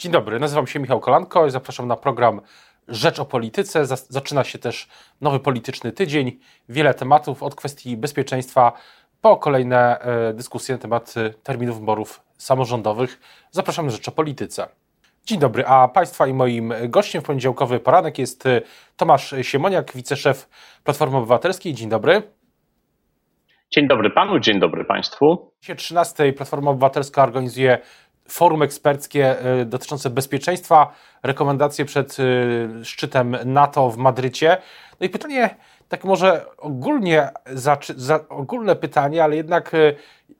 Dzień dobry, nazywam się Michał Kolanko i zapraszam na program Rzecz o Polityce. Zaczyna się też nowy polityczny tydzień. Wiele tematów od kwestii bezpieczeństwa po kolejne e, dyskusje na temat e, terminów wyborów samorządowych. Zapraszam na Rzecz o Polityce. Dzień dobry, a Państwa i moim gościem w poniedziałkowy poranek jest e, Tomasz Siemoniak, wiceszef Platformy Obywatelskiej. Dzień dobry. Dzień dobry Panu, dzień dobry Państwu. Dzisiaj 13 Platforma Obywatelska organizuje forum eksperckie y, dotyczące bezpieczeństwa, rekomendacje przed y, szczytem NATO w Madrycie. No i pytanie, tak może ogólnie, za, za, ogólne pytanie, ale jednak y,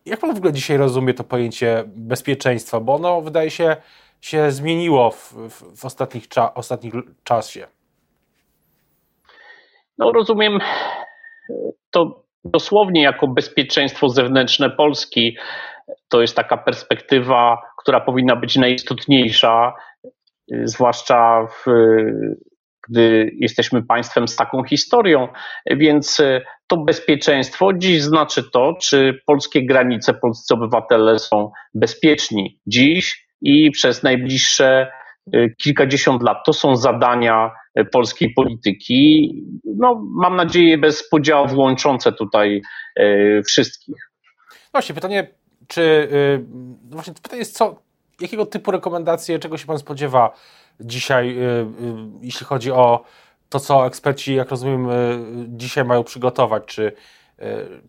jak pan w ogóle dzisiaj rozumie to pojęcie bezpieczeństwa? Bo ono wydaje się się zmieniło w, w, w ostatnich, cza, ostatnich czasie. No rozumiem to dosłownie jako bezpieczeństwo zewnętrzne Polski. To jest taka perspektywa, która powinna być najistotniejsza, zwłaszcza w, gdy jesteśmy państwem z taką historią. Więc to bezpieczeństwo dziś znaczy to, czy polskie granice, polscy obywatele są bezpieczni dziś i przez najbliższe y, kilkadziesiąt lat. To są zadania polskiej polityki. No, mam nadzieję, bez podziałów łączące tutaj y, wszystkich. Właśnie, pytanie czy y, no właśnie pytanie jest, co, jakiego typu rekomendacje, czego się Pan spodziewa dzisiaj, y, y, jeśli chodzi o to, co eksperci, jak rozumiem, dzisiaj mają przygotować, czy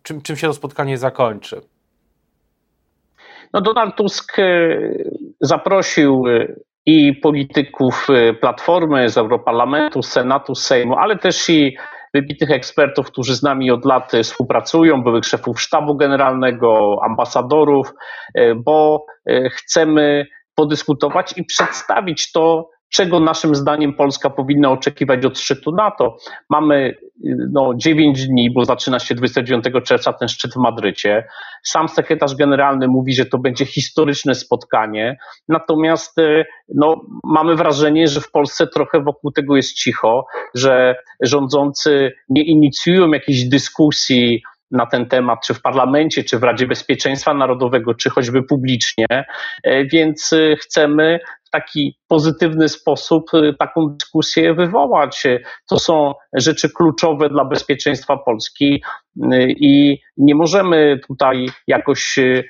czym, czym się to spotkanie zakończy? No Donald Tusk zaprosił i polityków Platformy z Europarlamentu, Senatu, Sejmu, ale też i wybitnych ekspertów, którzy z nami od lat współpracują, byłych szefów sztabu generalnego, ambasadorów, e, bo e, chcemy podyskutować i przedstawić to, czego naszym zdaniem Polska powinna oczekiwać od szczytu NATO. Mamy no, 9 dni, bo zaczyna się 29 czerwca ten szczyt w Madrycie. Sam sekretarz generalny mówi, że to będzie historyczne spotkanie, natomiast e, no, mamy wrażenie, że w Polsce trochę wokół tego jest cicho, że rządzący nie inicjują jakiejś dyskusji na ten temat, czy w parlamencie, czy w Radzie Bezpieczeństwa Narodowego, czy choćby publicznie, e, więc e, chcemy taki pozytywny sposób y, taką dyskusję wywołać. To są rzeczy kluczowe dla bezpieczeństwa Polski y, i nie możemy tutaj jakoś y,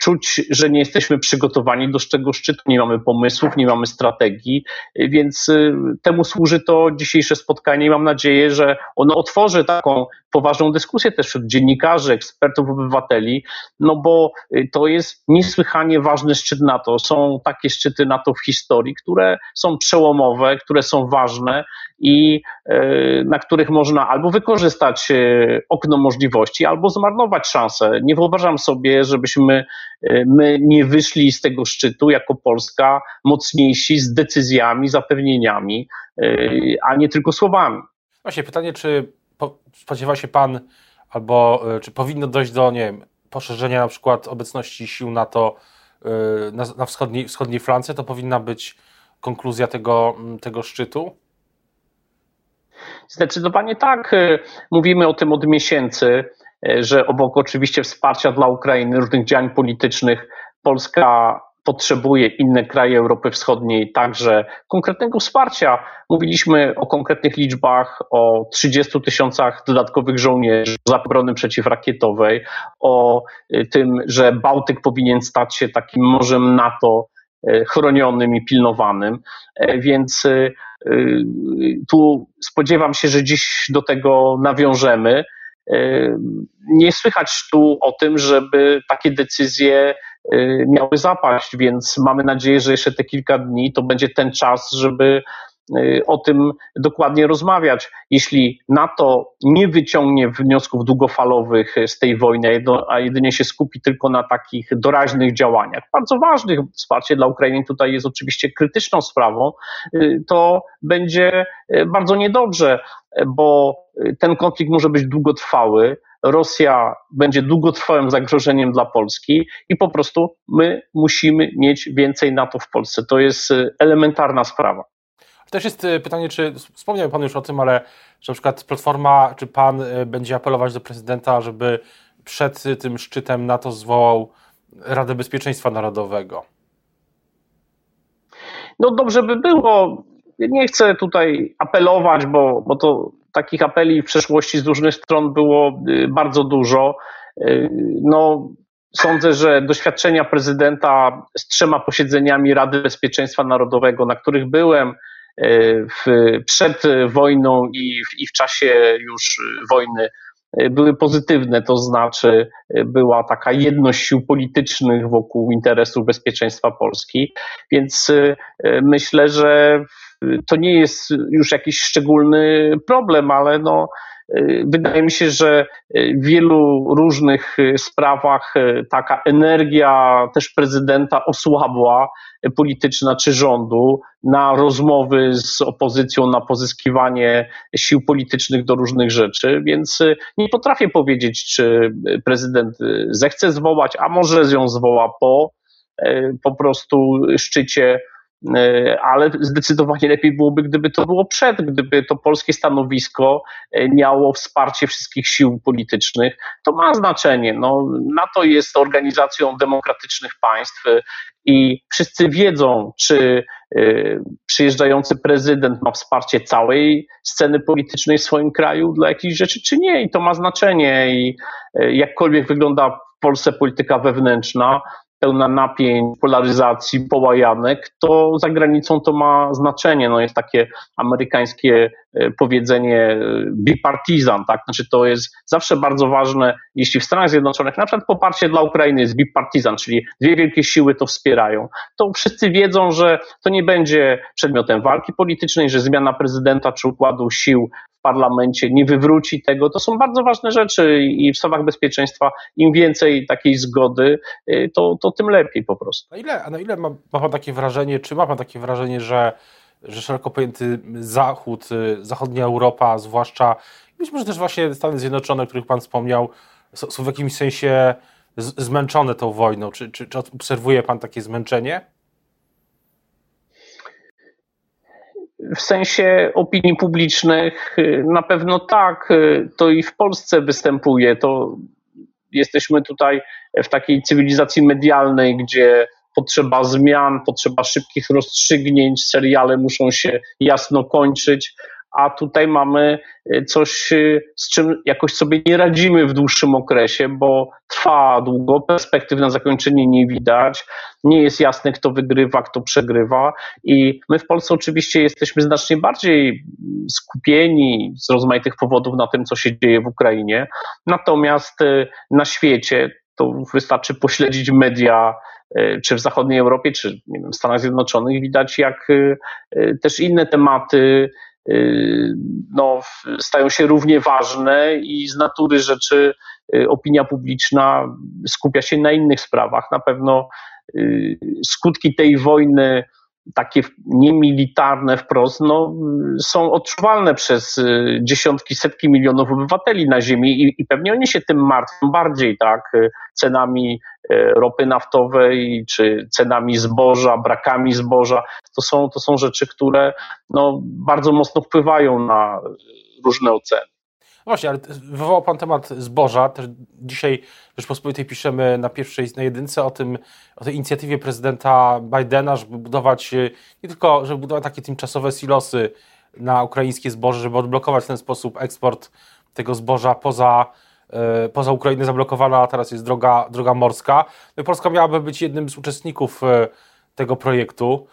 czuć, że nie jesteśmy przygotowani do tego szczytu, nie mamy pomysłów, nie mamy strategii, więc temu służy to dzisiejsze spotkanie i mam nadzieję, że ono otworzy taką poważną dyskusję też wśród dziennikarzy, ekspertów, obywateli, no bo to jest niesłychanie ważny szczyt NATO. Są takie szczyty NATO w historii, które są przełomowe, które są ważne i e, na których można albo wykorzystać e, okno możliwości, albo zmarnować szansę. Nie wyobrażam sobie, żebyśmy e, my nie wyszli z tego szczytu jako Polska mocniejsi z decyzjami, zapewnieniami, a nie tylko słowami. Właśnie pytanie, czy spodziewa się Pan, albo czy powinno dojść do, nie wiem, poszerzenia na przykład obecności sił NATO na, na wschodniej, wschodniej flance, to powinna być konkluzja tego, tego szczytu? Zdecydowanie tak. E, mówimy o tym od miesięcy, e, że obok oczywiście wsparcia dla Ukrainy, różnych działań politycznych, Polska potrzebuje inne kraje Europy Wschodniej także konkretnego wsparcia. Mówiliśmy o konkretnych liczbach, o 30 tysiącach dodatkowych żołnierzy za obrony przeciwrakietowej, o e, tym, że Bałtyk powinien stać się takim morzem NATO chronionym i pilnowanym, e, więc e, tu spodziewam się, że dziś do tego nawiążemy. Nie słychać tu o tym, żeby takie decyzje miały zapaść, więc mamy nadzieję, że jeszcze te kilka dni to będzie ten czas, żeby o tym dokładnie rozmawiać. Jeśli NATO nie wyciągnie wniosków długofalowych z tej wojny, a jedynie się skupi tylko na takich doraźnych działaniach, bardzo ważnych, wsparcie dla Ukrainy tutaj jest oczywiście krytyczną sprawą, y, to będzie y, bardzo niedobrze, bo ten konflikt może być długotrwały. Rosja będzie długotrwałym zagrożeniem dla Polski i po prostu my musimy mieć więcej NATO w Polsce. To jest elementarna sprawa. Też jest y, pytanie, czy wspomniał Pan już o tym, ale czy na przykład Platforma, czy Pan y, będzie apelować do prezydenta, żeby przed tym szczytem NATO zwołał Radę Bezpieczeństwa Narodowego? no dobrze by było. Nie chcę tutaj apelować, bo, bo to takich apeli w przeszłości z różnych stron było y, bardzo dużo. Y, no, sądzę, że doświadczenia prezydenta z trzema posiedzeniami Rady Bezpieczeństwa Narodowego, na których byłem w, przed wojną i w, i w czasie już wojny, były pozytywne, to znaczy była taka jedność sił politycznych wokół interesów bezpieczeństwa Polski, więc myślę, że to nie jest już jakiś szczególny problem, ale no, wydaje mi się, że w wielu różnych sprawach y, taka energia też prezydenta osłabła polityczna czy rządu na rozmowy z opozycją, na pozyskiwanie sił politycznych do różnych rzeczy, więc nie potrafię powiedzieć, czy prezydent zechce zwołać, a może ją zwoła po po prostu szczycie E, ale zdecydowanie lepiej byłoby, gdyby to było przed, gdyby to polskie stanowisko e, miało wsparcie wszystkich sił politycznych. To ma znaczenie. No, NATO jest organizacją demokratycznych państw e, i wszyscy wiedzą, czy przyjeżdżający prezydent ma wsparcie całej sceny politycznej w swoim kraju dla jakichś rzeczy, czy nie. I to ma znaczenie. I jakkolwiek wygląda w Polsce polityka wewnętrzna, pełna napięć, polaryzacji, połajanek, to za granicą to ma znaczenie. No jest takie amerykańskie e, powiedzenie e, bipartisan, tak? Znaczy to jest zawsze bardzo ważne, jeśli w Stanach Zjednoczonych na przykład poparcie dla Ukrainy jest bipartisan, czyli dwie wielkie siły to wspierają, to wszyscy wiedzą, że to nie będzie przedmiotem walki politycznej, że zmiana prezydenta czy układu sił parlamencie nie wywróci tego. To są bardzo ważne rzeczy i w sprawach bezpieczeństwa im więcej takiej zgody, y, to, to tym lepiej po prostu. Na ile, na ile ma, ma pan takie wrażenie, czy ma pan takie wrażenie, że, że szeroko pojęty Zachód, y, zachodnia Europa, zwłaszcza być może też właśnie Stany Zjednoczone, o których pan wspomniał, są, są w jakimś sensie zmęczone tą wojną? Czy, czy, czy obserwuje pan takie zmęczenie? W sensie opinii publicznych y, na pewno tak, y, to i w Polsce występuje. To jesteśmy tutaj w takiej cywilizacji medialnej, gdzie potrzeba zmian, potrzeba szybkich rozstrzygnięć, seriale muszą się jasno kończyć, a tutaj mamy y, coś, y, z czym jakoś sobie nie radzimy w dłuższym okresie, bo trwa długo, perspektyw na zakończenie nie widać, nie jest jasne, kto wygrywa, kto przegrywa. I my w Polsce oczywiście jesteśmy znacznie bardziej skupieni z rozmaitych powodów na tym, co się dzieje w Ukrainie, natomiast y, na świecie to wystarczy pośledzić media, czy w zachodniej Europie, czy nie wiem, w Stanach Zjednoczonych, widać jak też inne tematy no, stają się równie ważne i z natury rzeczy y, opinia publiczna skupia się na innych sprawach. Na pewno y, skutki tej wojny takie niemilitarne wprost, no, są odczuwalne przez y, dziesiątki, setki milionów obywateli na Ziemi i, i pewnie oni się tym martwią bardziej, tak, cenami y, ropy naftowej, czy cenami zboża, brakami zboża. To są, to są rzeczy, które no, bardzo mocno wpływają na różne oceny. Właśnie, ale wywołał Pan temat zboża. Też dzisiaj w Rzeczpospolitej piszemy na pierwszej, na jedynce o tym, o tej inicjatywie prezydenta Bidena, żeby budować, e, nie tylko, żeby budować takie tymczasowe silosy na ukraińskie zboże, żeby odblokować w ten sposób eksport tego zboża poza, e, poza Ukrainę zablokowana, teraz jest droga, droga morska. No i Polska miałaby być jednym z uczestników e, tego projektu.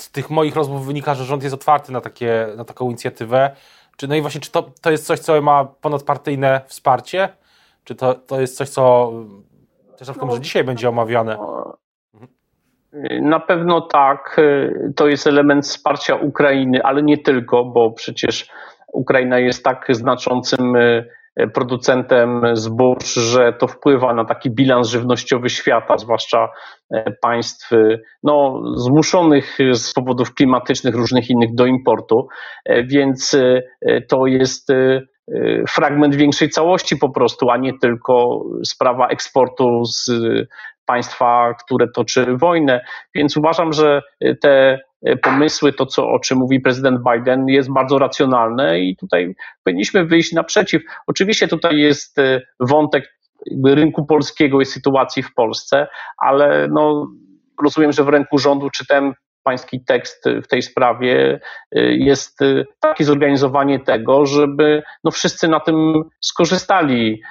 Z tych moich rozmów wynika, że rząd jest otwarty na, takie, na taką inicjatywę. Czy, no i właśnie, czy to, to jest coś, co ma ponadpartyjne wsparcie? Czy to, to jest coś, co też na przykład, no, dzisiaj będzie omawiane? Na pewno tak. To jest element wsparcia Ukrainy, ale nie tylko, bo przecież Ukraina jest tak znaczącym E, producentem zbóż, że to wpływa na taki bilans żywnościowy świata, zwłaszcza e, państw e, no, zmuszonych z powodów klimatycznych, różnych innych do importu, więc to jest fragment większej całości po prostu, a nie tylko sprawa eksportu z państwa, które toczy wojnę. Więc uważam, że te E, pomysły, to co, o czym mówi prezydent Biden, jest bardzo racjonalne i tutaj powinniśmy wyjść naprzeciw. Oczywiście tutaj jest e, wątek rynku polskiego i sytuacji w Polsce, ale no, rozumiem, że w ręku rządu czytałem pański tekst w tej sprawie jest takie zorganizowanie tego, żeby no wszyscy na tym skorzystali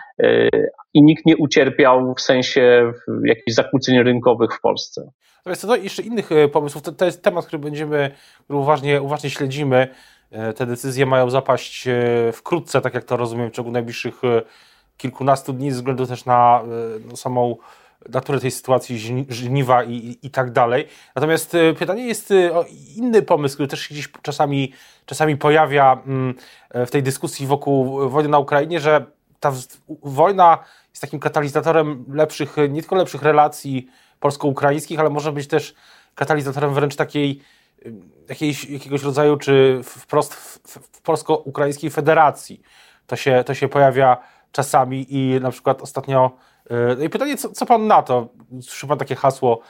i nikt nie ucierpiał w sensie jakichś zakłóceń rynkowych w Polsce. Natomiast do jeszcze innych pomysłów, to, to jest temat, który będziemy, który uważnie, uważnie śledzimy. Te decyzje mają zapaść wkrótce, tak jak to rozumiem, w ciągu najbliższych kilkunastu dni, ze względu też na no, samą naturę tej sytuacji, żniwa i, i, tak dalej. Natomiast e, pytanie jest e, o inny pomysł, który też gdzieś czasami, czasami pojawia mm, e, w tej dyskusji wokół wojny na Ukrainie, że ta wojna jest takim katalizatorem lepszych, nie tylko lepszych relacji polsko-ukraińskich, ale może być też katalizatorem wręcz takiej jakiejś, jakiegoś rodzaju, czy wprost w, w polsko-ukraińskiej federacji. To się, to się pojawia czasami i na przykład ostatnio no i pytanie, co, co pan na to? Słyszy pan takie hasło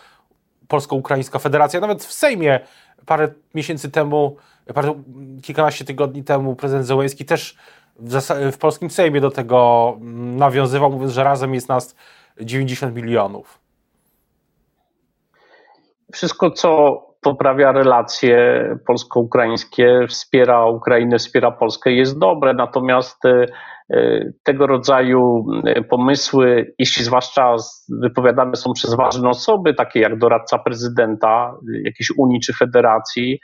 Polsko-Ukraińska Federacja? Nawet w Sejmie parę miesięcy temu, parę, kilkanaście tygodni temu prezydent Zełenski też w, w polskim Sejmie do tego mm, nawiązywał, mówiąc, że razem jest nas 90 milionów. Wszystko, co poprawia relacje polsko-ukraińskie, wspiera Ukrainę, wspiera Polskę, jest dobre. Natomiast e, tego rodzaju e, pomysły, jeśli zwłaszcza wypowiadane są przez ważne osoby, takie jak doradca prezydenta jakiejś Unii czy Federacji,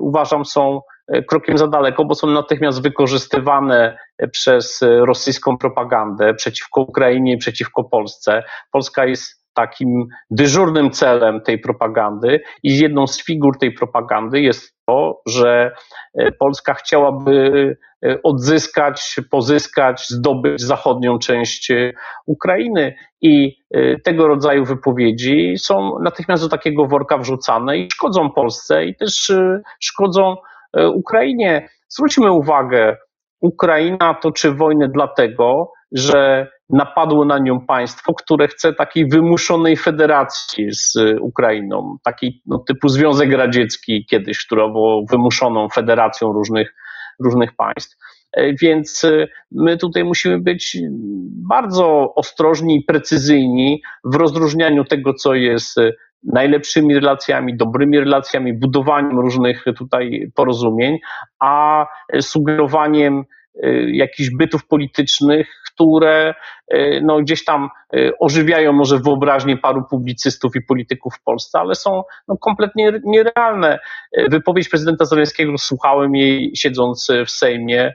uważam są krokiem za daleko, bo są natychmiast wykorzystywane przez rosyjską propagandę przeciwko Ukrainie i przeciwko Polsce. Polska jest takim dyżurnym celem tej propagandy i jedną z figur tej propagandy jest to, że e, Polska chciałaby e, odzyskać, pozyskać, zdobyć zachodnią część e, Ukrainy i tego rodzaju wypowiedzi są natychmiast do takiego worka wrzucane i szkodzą Polsce i też szkodzą Ukrainie. Zwróćmy uwagę, Ukraina toczy wojnę dlatego, że napadło na nią państwo, które chce takiej wymuszonej federacji z Ukrainą, takiej no, typu Związek Radziecki kiedyś, która była wymuszoną federacją różnych, różnych państw. E, więc e, my tutaj musimy być bardzo ostrożni i precyzyjni w rozróżnianiu tego, co jest e, najlepszymi relacjami, dobrymi relacjami, budowaniem różnych tutaj porozumień, a sugerowaniem jakichś bytów politycznych, które e, no, gdzieś tam e, ożywiają może wyobraźnię paru publicystów i polityków w Polsce, ale są no, kompletnie nierealne. Wypowiedź prezydenta Zeleńskiego, słuchałem jej siedząc w Sejmie,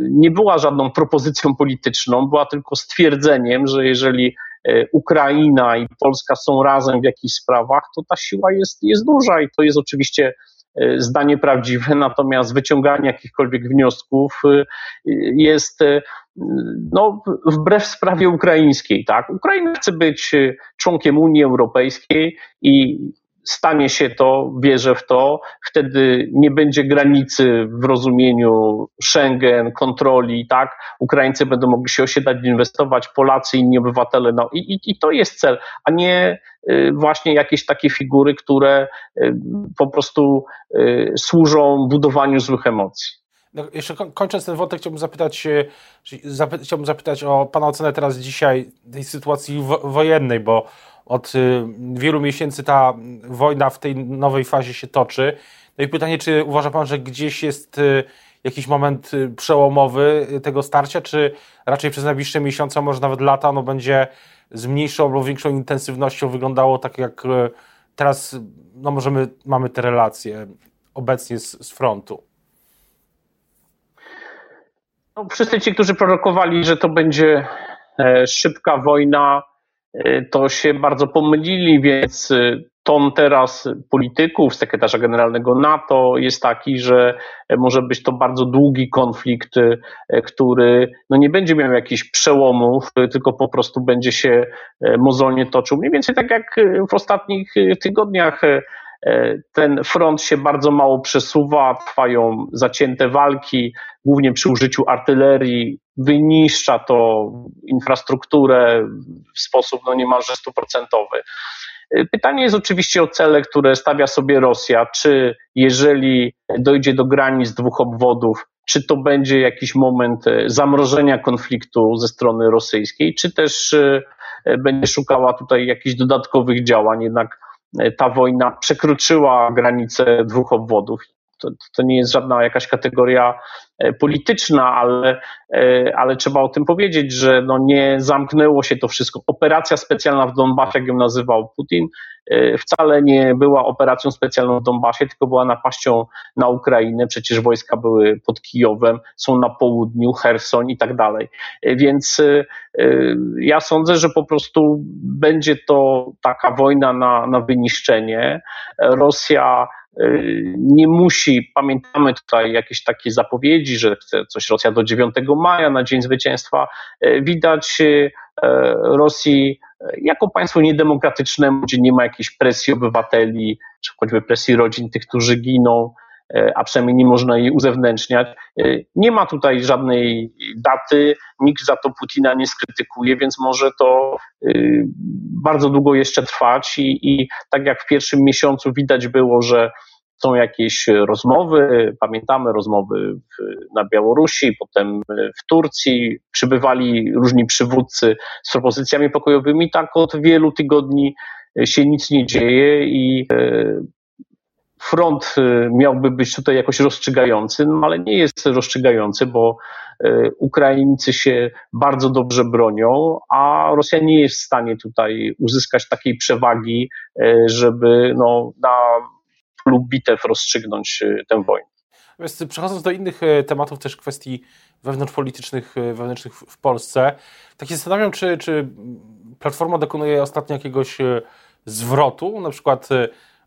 nie była żadną propozycją polityczną, była tylko stwierdzeniem, że jeżeli Ukraina i Polska są razem w jakichś sprawach, to ta siła jest, jest duża i to jest oczywiście zdanie prawdziwe, natomiast wyciąganie jakichkolwiek wniosków e, jest e, no, wbrew sprawie ukraińskiej. Tak? Ukraina chce być członkiem Unii Europejskiej i stanie się to, wierzę w to, wtedy nie będzie granicy w rozumieniu Schengen, kontroli, tak? Ukraińcy będą mogli się osiedlać, inwestować, Polacy, inni obywatele, no i, i, i to jest cel, a nie y, właśnie jakieś takie figury, które y, po prostu y, służą budowaniu złych emocji. No, jeszcze kończąc ten wątek, chciałbym zapytać, zapy, chciałbym zapytać o Pana ocenę teraz dzisiaj tej sytuacji wojennej, bo od y, wielu miesięcy ta wojna w tej nowej fazie się toczy. No i pytanie, czy uważa Pan, że gdzieś jest y, jakiś moment y, przełomowy tego starcia, czy raczej przez najbliższe miesiące, może nawet lata, ono będzie z mniejszą lub większą intensywnością wyglądało tak jak teraz no możemy, mamy te relacje obecnie z, z frontu? No, wszyscy ci, którzy prorokowali, że to będzie e, szybka wojna, to się bardzo pomylili, więc y, ton teraz polityków, sekretarza generalnego NATO jest taki, że może być to bardzo długi konflikt, y, który no nie będzie miał jakichś przełomów, tylko po prostu będzie się mozolnie toczył. Mniej więcej tak jak w ostatnich tygodniach ten front się bardzo mało przesuwa, trwają zacięte walki, głównie przy użyciu artylerii, wyniszcza to infrastrukturę w sposób no niemalże stuprocentowy. Pytanie jest oczywiście o cele, które stawia sobie Rosja. Czy jeżeli dojdzie do granic dwóch obwodów, czy to będzie jakiś moment zamrożenia konfliktu ze strony rosyjskiej, czy też e, będzie szukała tutaj jakichś dodatkowych działań. Jednak ta wojna przekroczyła granicę dwóch obwodów. To, to, nie jest żadna jakaś kategoria polityczna, ale, ale trzeba o tym powiedzieć, że no nie zamknęło się to wszystko. Operacja specjalna w Donbasie, jak ją nazywał Putin, E, wcale nie była operacją specjalną w Donbasie, tylko była napaścią na Ukrainę. Przecież wojska były pod Kijowem, są na południu, Herson i tak dalej. E, więc e, ja sądzę, że po prostu będzie to taka wojna na, na wyniszczenie. Rosja nie musi, pamiętamy tutaj jakieś takie zapowiedzi, że chce coś Rosja do 9 maja na Dzień Zwycięstwa. Widać Rosji jako państwo niedemokratyczne, gdzie nie ma jakiejś presji obywateli, czy choćby presji rodzin tych, którzy giną, e, a przynajmniej nie można jej uzewnętrzniać. E, nie ma tutaj żadnej daty, nikt za to Putina nie skrytykuje, więc może to e, bardzo długo jeszcze trwać i, i tak jak w pierwszym miesiącu widać było, że są jakieś rozmowy, pamiętamy rozmowy na Białorusi, potem w Turcji, przybywali różni przywódcy z propozycjami pokojowymi, tak od wielu tygodni się nic nie dzieje i e, front e, miałby być tutaj jakoś rozstrzygający, no ale nie jest rozstrzygający, bo e, Ukraińcy się bardzo dobrze bronią, a Rosja nie jest w stanie tutaj uzyskać takiej przewagi, żeby no, na lub bitew rozstrzygnąć y, tę wojnę. Przechodząc do innych y, tematów, też kwestii wewnątrzpolitycznych, y, wewnętrznych w Polsce, tak się zastanawiam, czy, czy Platforma dokonuje ostatnio jakiegoś zwrotu, na przykład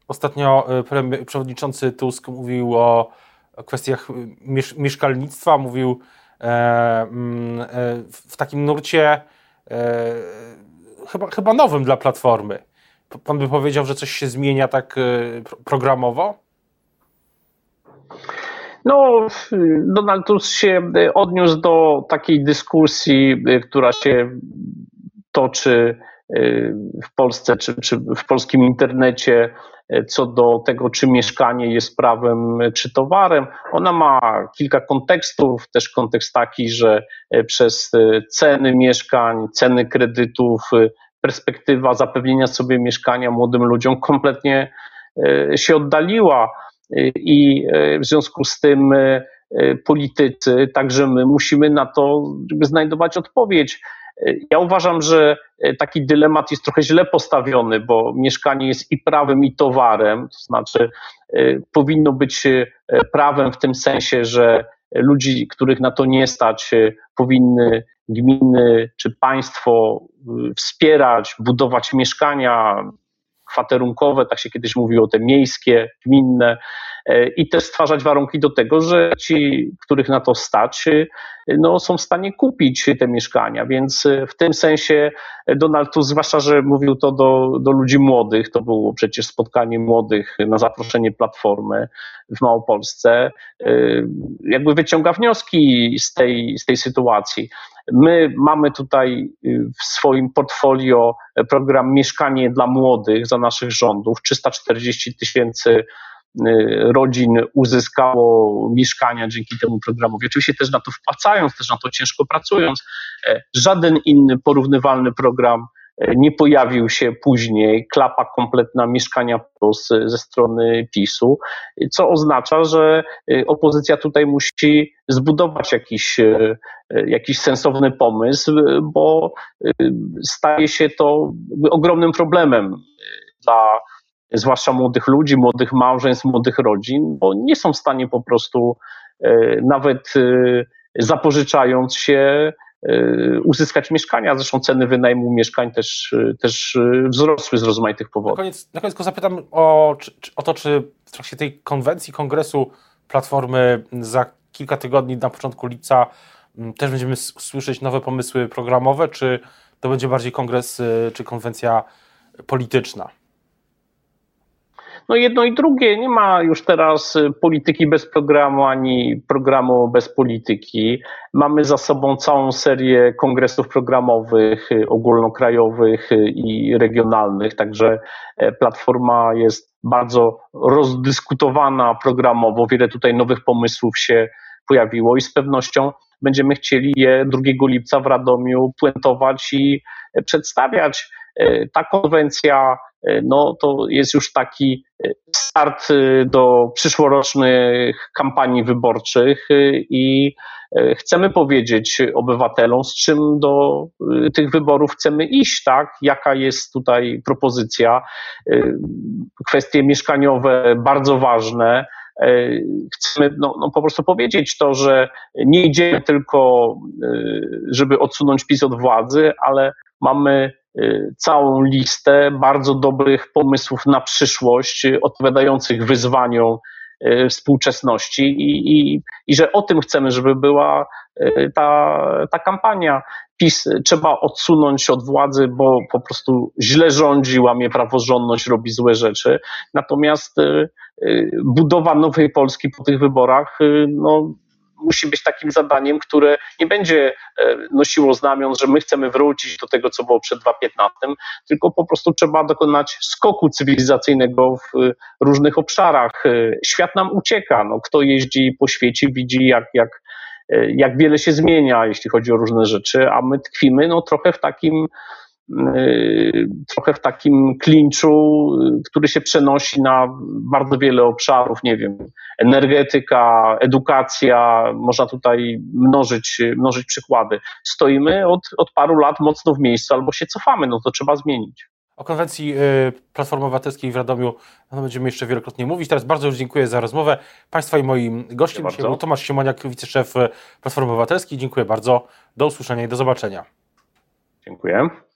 ostatnio przewodniczący Tusk mówił o kwestiach mieszkalnictwa, mówił e, mm, e, w takim nurcie e, chyba, chyba nowym dla Platformy. Pan by powiedział, że coś się zmienia tak e, programowo? No, Donald Tusk się e, odniósł do takiej dyskusji, e, która się toczy w Polsce czy, czy w polskim internecie co do tego, czy mieszkanie jest prawem, czy towarem. Ona ma kilka kontekstów, też kontekst taki, że przez ceny mieszkań, ceny kredytów, perspektywa zapewnienia sobie mieszkania młodym ludziom kompletnie się oddaliła i w związku z tym politycy, także my musimy na to znajdować odpowiedź. Ja uważam, że taki dylemat jest trochę źle postawiony, bo mieszkanie jest i prawem, i towarem, to znaczy powinno być prawem w tym sensie, że ludzi, których na to nie stać, powinny gminy czy państwo wspierać, budować mieszkania kwaterunkowe, tak się kiedyś mówiło, te miejskie, gminne, e, i też stwarzać warunki do tego, że ci, których na to stać, y, no, są w stanie kupić te mieszkania. Więc y, w tym sensie Donald Tusk, zwłaszcza, że mówił to do, do ludzi młodych, to było przecież spotkanie młodych na zaproszenie Platformy w Małopolsce, jakby wyciąga wnioski z tej, z tej sytuacji. My mamy tutaj w swoim portfolio program Mieszkanie dla Młodych za naszych rządów. 340 tysięcy rodzin uzyskało mieszkania dzięki temu programowi. Oczywiście też na to wpłacając, też na to ciężko pracując. E, żaden inny porównywalny program nie pojawił się później klapa kompletna mieszkania plus ze strony PiSu, co oznacza, że y, opozycja tutaj musi zbudować jakiś, y, jakiś sensowny pomysł, bo y, staje się to ogromnym problemem dla zwłaszcza młodych ludzi, młodych małżeństw, młodych rodzin, bo nie są w stanie po prostu nawet zapożyczając się Y, uzyskać mieszkania. Zresztą ceny wynajmu mieszkań też, też wzrosły z rozmaitych powodów. Na koniec, na koniec tylko zapytam o, o to, czy w trakcie tej konwencji, kongresu Platformy za kilka tygodni, na początku lipca, mm, też będziemy słyszeć nowe pomysły programowe, czy to będzie bardziej kongres czy konwencja polityczna? No jedno i drugie, nie ma już teraz y, polityki bez programu ani programu bez polityki. Mamy za sobą całą serię kongresów programowych, y, ogólnokrajowych y, i regionalnych, także e, Platforma jest bardzo rozdyskutowana programowo. Wiele tutaj nowych pomysłów się pojawiło i z pewnością będziemy chcieli je 2 lipca w Radomiu puentować i e, przedstawiać. E, ta konwencja no to jest już taki start do przyszłorocznych kampanii wyborczych i chcemy powiedzieć obywatelom, z czym do tych wyborów chcemy iść, tak? Jaka jest tutaj propozycja. Kwestie mieszkaniowe bardzo ważne. Chcemy no, no, po prostu powiedzieć to, że nie idziemy tylko, żeby odsunąć PiS od władzy, ale mamy całą listę bardzo dobrych pomysłów na przyszłość, y, odpowiadających wyzwaniom y, współczesności i, i, i że o tym chcemy, żeby była ta, ta kampania. PiS trzeba odsunąć od władzy, bo po prostu źle rządzi, łamie praworządność, robi złe rzeczy. Natomiast budowa nowej Polski po tych wyborach no, musi być takim zadaniem, które nie będzie e, nosiło znamion, że my chcemy wrócić do tego, co było przed 2015, tylko po prostu trzeba dokonać skoku cywilizacyjnego w różnych obszarach. E, świat nam ucieka. No, kto jeździ po świecie, widzi, jak, jak, e, jak wiele się zmienia, jeśli chodzi o różne rzeczy, a my tkwimy no, trochę w takim trochę w takim klinczu, y, który się przenosi na bardzo wiele obszarów, nie wiem, energetyka, edukacja, można tutaj mnożyć, mnożyć przykłady. Stoimy od, od paru lat mocno w miejscu albo się cofamy, no to trzeba zmienić. O konwencji y, Platformy Obywatelskiej w Radomiu no, będziemy jeszcze wielokrotnie mówić. Teraz bardzo już dziękuję za rozmowę. Państwa i moim gościem dzisiaj był Tomasz Siemoniak, wiceszef Platformy Obywatelskiej. Dziękuję bardzo. Do usłyszenia i do zobaczenia. Dziękuję.